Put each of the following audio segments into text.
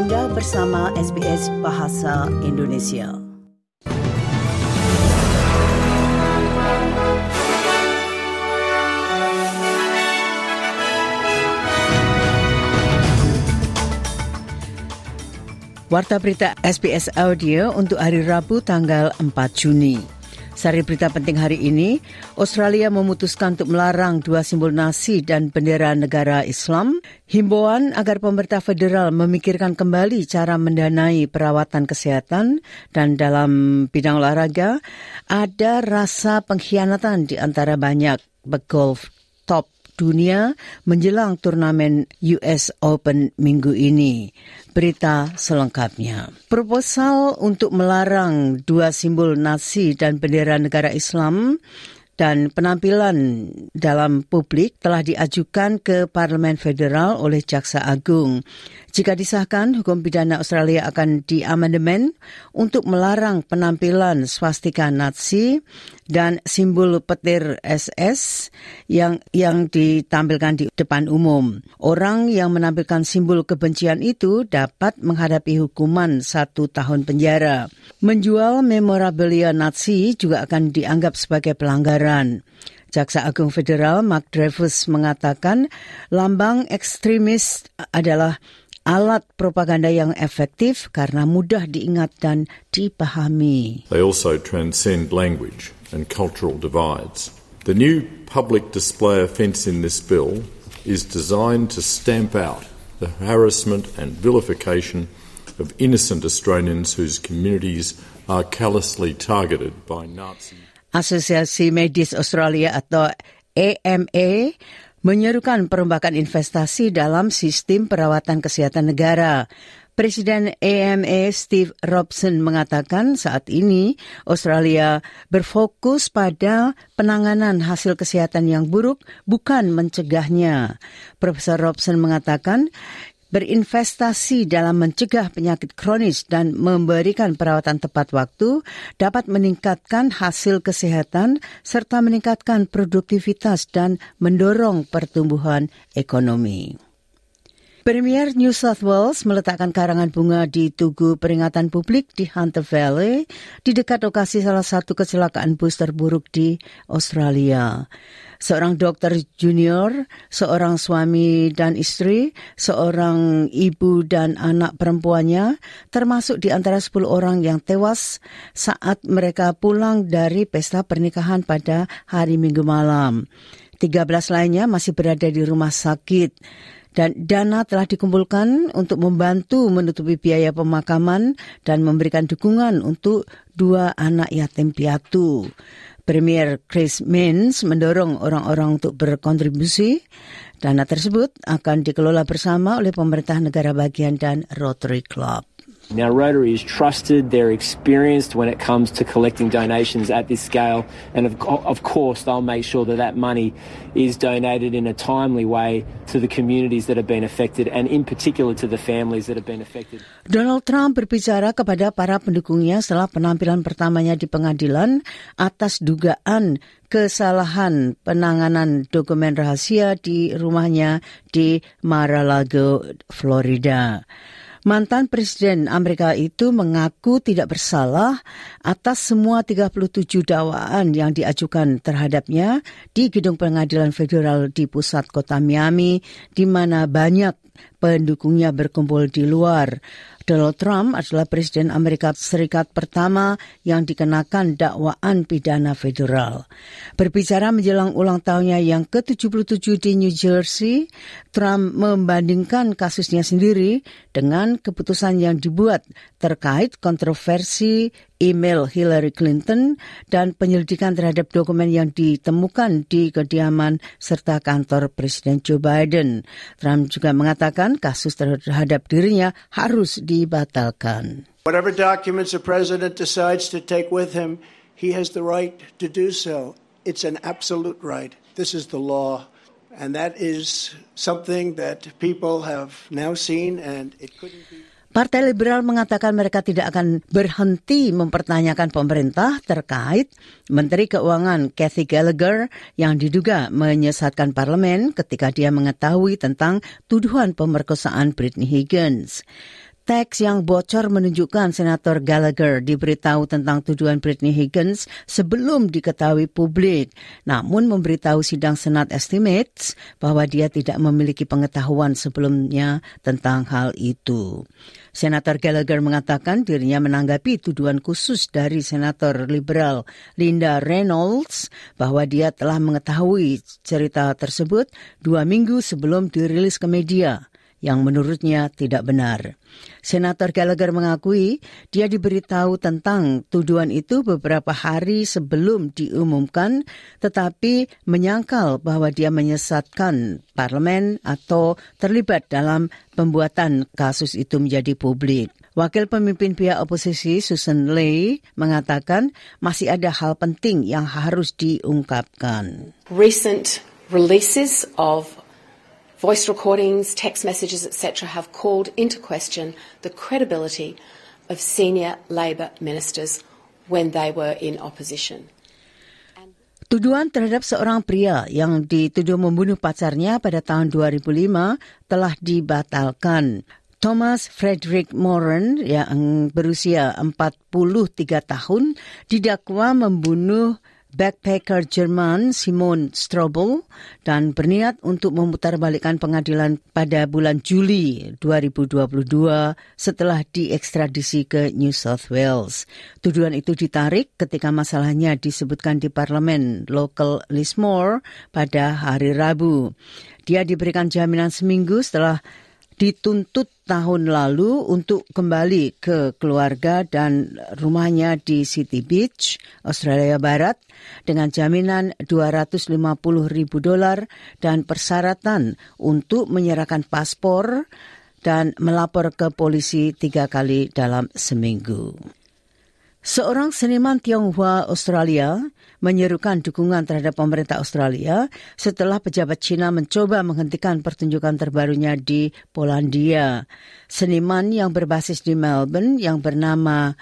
Anda bersama SBS Bahasa Indonesia. Warta berita SBS Audio untuk hari Rabu tanggal 4 Juni. Sari berita penting hari ini, Australia memutuskan untuk melarang dua simbol nasi dan bendera negara Islam. Himbauan agar pemerintah federal memikirkan kembali cara mendanai perawatan kesehatan dan dalam bidang olahraga ada rasa pengkhianatan di antara banyak begolf top dunia menjelang turnamen US Open minggu ini. Berita selengkapnya. Proposal untuk melarang dua simbol nasi dan bendera negara Islam dan penampilan dalam publik telah diajukan ke Parlemen Federal oleh Jaksa Agung. Jika disahkan, hukum pidana Australia akan diamandemen untuk melarang penampilan swastika Nazi dan simbol petir SS yang yang ditampilkan di depan umum. Orang yang menampilkan simbol kebencian itu dapat menghadapi hukuman satu tahun penjara. Menjual memorabilia Nazi juga akan dianggap sebagai pelanggaran. Jaksa Agung Federal Mark Dreyfus mengatakan lambang ekstremis adalah alat propaganda yang efektif karena mudah diingat dan dipahami. They also transcend language. And cultural divides. The new public display offence in this bill is designed to stamp out the harassment and vilification of innocent Australians whose communities are callously targeted by Nazi. Asosiasi Medis Australia atau AMA menyerukan perombakan investasi dalam sistem perawatan kesehatan negara. Presiden AMA Steve Robson mengatakan saat ini Australia berfokus pada penanganan hasil kesehatan yang buruk bukan mencegahnya. Profesor Robson mengatakan berinvestasi dalam mencegah penyakit kronis dan memberikan perawatan tepat waktu dapat meningkatkan hasil kesehatan serta meningkatkan produktivitas dan mendorong pertumbuhan ekonomi. Premier New South Wales meletakkan karangan bunga di Tugu Peringatan Publik di Hunter Valley di dekat lokasi salah satu kecelakaan bus terburuk di Australia. Seorang dokter junior, seorang suami dan istri, seorang ibu dan anak perempuannya, termasuk di antara 10 orang yang tewas saat mereka pulang dari pesta pernikahan pada hari Minggu malam. 13 lainnya masih berada di rumah sakit dan dana telah dikumpulkan untuk membantu menutupi biaya pemakaman dan memberikan dukungan untuk dua anak yatim piatu. Premier Chris Minns mendorong orang-orang untuk berkontribusi. Dana tersebut akan dikelola bersama oleh pemerintah negara bagian dan Rotary Club. Now, Rotary is trusted, they're experienced when it comes to collecting donations at this scale, and of, of course, they'll make sure that that money is donated in a timely way to the communities that have been affected, and in particular to the families that have been affected. Donald Trump berbicara kepada para pendukungnya setelah penampilan pertamanya di pengadilan atas dugaan kesalahan penanganan dokumen rahasia di rumahnya di Mar-a-Lago, Florida. Mantan Presiden Amerika itu mengaku tidak bersalah atas semua 37 dakwaan yang diajukan terhadapnya di Gedung Pengadilan Federal di pusat kota Miami, di mana banyak pendukungnya berkumpul di luar. Donald Trump adalah Presiden Amerika Serikat pertama yang dikenakan dakwaan pidana federal. Berbicara menjelang ulang tahunnya yang ke-77 di New Jersey, Trump membandingkan kasusnya sendiri dengan keputusan yang dibuat terkait kontroversi email Hillary Clinton dan penyelidikan terhadap dokumen yang ditemukan di kediaman serta kantor Presiden Joe Biden. Trump juga mengatakan kasus terhadap dirinya harus dibatalkan. Whatever documents the president decides to take with him, he has the right to do so. It's an absolute right. This is the law. And that is something that people have now seen, and it couldn't be. Partai Liberal mengatakan mereka tidak akan berhenti mempertanyakan pemerintah terkait Menteri Keuangan Kathy Gallagher yang diduga menyesatkan parlemen ketika dia mengetahui tentang tuduhan pemerkosaan Britney Higgins. Teks yang bocor menunjukkan Senator Gallagher diberitahu tentang tuduhan Britney Higgins sebelum diketahui publik, namun memberitahu sidang Senat Estimates bahwa dia tidak memiliki pengetahuan sebelumnya tentang hal itu. Senator Gallagher mengatakan dirinya menanggapi tuduhan khusus dari Senator Liberal Linda Reynolds bahwa dia telah mengetahui cerita tersebut dua minggu sebelum dirilis ke media yang menurutnya tidak benar. Senator Gallagher mengakui dia diberitahu tentang tuduhan itu beberapa hari sebelum diumumkan, tetapi menyangkal bahwa dia menyesatkan parlemen atau terlibat dalam pembuatan kasus itu menjadi publik. Wakil pemimpin pihak oposisi Susan Lee mengatakan masih ada hal penting yang harus diungkapkan. Recent releases of Voice recordings, text messages, etc., have called into question the credibility of senior Labor ministers when they were in opposition. Tuduhan terhadap seorang pria yang dituduh membunuh pacarnya pada tahun 2005 telah dibatalkan. Thomas Frederick Moran yang berusia 43 tahun didakwa membunuh backpacker Jerman Simon Strobel dan berniat untuk memutarbalikkan pengadilan pada bulan Juli 2022 setelah diekstradisi ke New South Wales. Tuduhan itu ditarik ketika masalahnya disebutkan di parlemen lokal Lismore pada hari Rabu. Dia diberikan jaminan seminggu setelah dituntut tahun lalu untuk kembali ke keluarga dan rumahnya di City Beach, Australia Barat, dengan jaminan 250 ribu dolar dan persyaratan untuk menyerahkan paspor dan melapor ke polisi tiga kali dalam seminggu. Seorang seniman Tionghoa Australia menyerukan dukungan terhadap pemerintah Australia setelah pejabat Cina mencoba menghentikan pertunjukan terbarunya di Polandia. Seniman yang berbasis di Melbourne yang bernama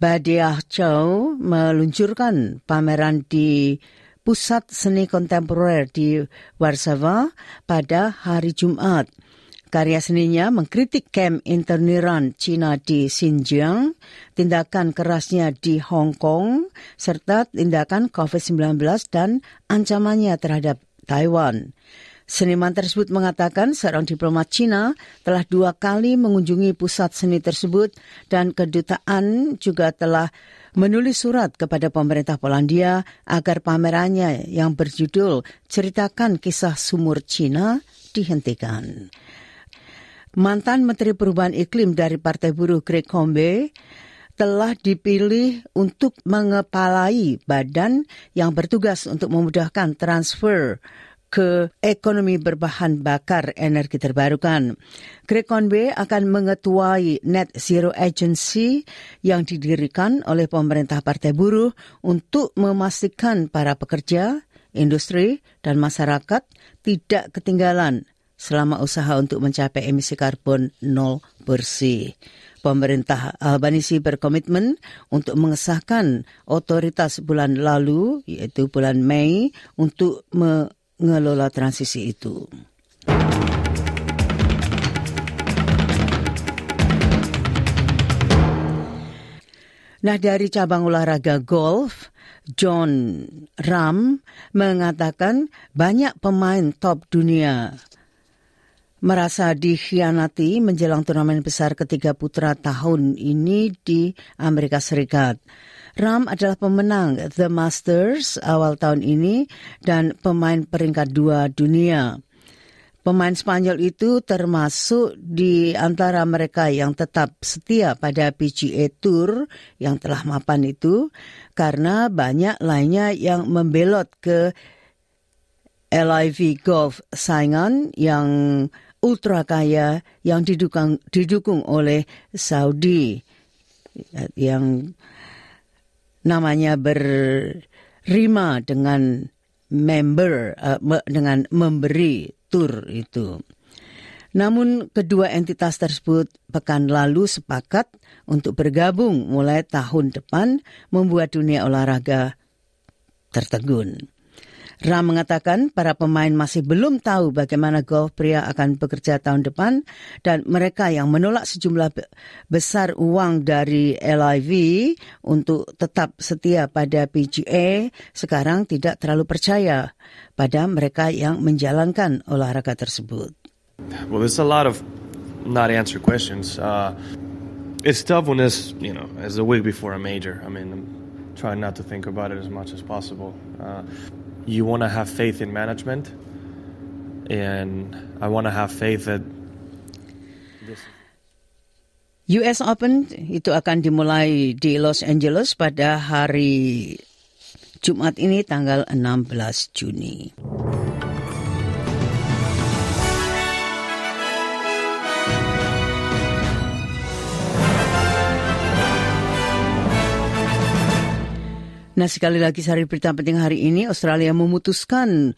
Badiah Chow meluncurkan pameran di Pusat Seni Kontemporer di Warsawa pada hari Jumat. Karya seninya mengkritik kem interniran Cina di Xinjiang, tindakan kerasnya di Hong Kong, serta tindakan COVID-19 dan ancamannya terhadap Taiwan. Seniman tersebut mengatakan seorang diplomat Cina telah dua kali mengunjungi pusat seni tersebut dan kedutaan juga telah menulis surat kepada pemerintah Polandia agar pamerannya yang berjudul Ceritakan Kisah Sumur Cina dihentikan mantan Menteri Perubahan Iklim dari Partai Buruh Greg Combe telah dipilih untuk mengepalai badan yang bertugas untuk memudahkan transfer ke ekonomi berbahan bakar energi terbarukan. Greg Conway akan mengetuai Net Zero Agency yang didirikan oleh pemerintah Partai Buruh untuk memastikan para pekerja, industri, dan masyarakat tidak ketinggalan selama usaha untuk mencapai emisi karbon nol bersih. Pemerintah Albanisi berkomitmen untuk mengesahkan otoritas bulan lalu, yaitu bulan Mei, untuk mengelola transisi itu. Nah, dari cabang olahraga golf, John Ram mengatakan banyak pemain top dunia merasa dikhianati menjelang turnamen besar ketiga putra tahun ini di Amerika Serikat. Ram adalah pemenang The Masters awal tahun ini dan pemain peringkat dua dunia. Pemain Spanyol itu termasuk di antara mereka yang tetap setia pada PGA Tour yang telah mapan itu karena banyak lainnya yang membelot ke LIV Golf saingan yang ultra kaya yang didukung, didukung oleh Saudi yang namanya berrima dengan member uh, dengan memberi tur itu. Namun kedua entitas tersebut pekan lalu sepakat untuk bergabung mulai tahun depan membuat dunia olahraga tertegun. Ram mengatakan para pemain masih belum tahu bagaimana golf pria akan bekerja tahun depan dan mereka yang menolak sejumlah besar uang dari LIV untuk tetap setia pada PGA sekarang tidak terlalu percaya pada mereka yang menjalankan olahraga tersebut. Well, there's a lot of not answered questions. Uh, it's tough when it's, you know, as a week before a major. I mean, I'm trying not to think about it as much as possible. Uh, you want to have faith in management, and I want to have faith that this. US Open itu akan dimulai di Los Angeles pada hari Jumat ini tanggal 16 Juni. Nah sekali lagi sehari berita penting hari ini Australia memutuskan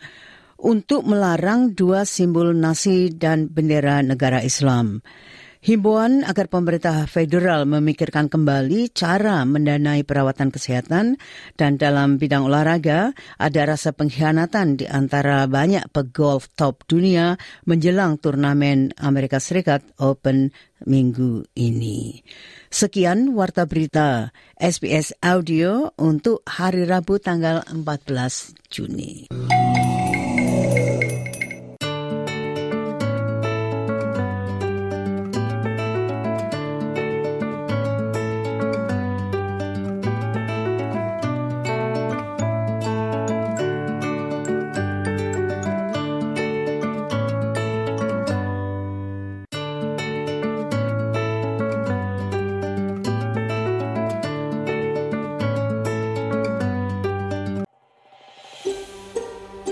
untuk melarang dua simbol nasi dan bendera negara Islam. Himbauan agar pemerintah federal memikirkan kembali cara mendanai perawatan kesehatan dan dalam bidang olahraga ada rasa pengkhianatan di antara banyak pegolf top dunia menjelang turnamen Amerika Serikat Open minggu ini. Sekian warta berita SBS Audio untuk hari Rabu tanggal 14 Juni.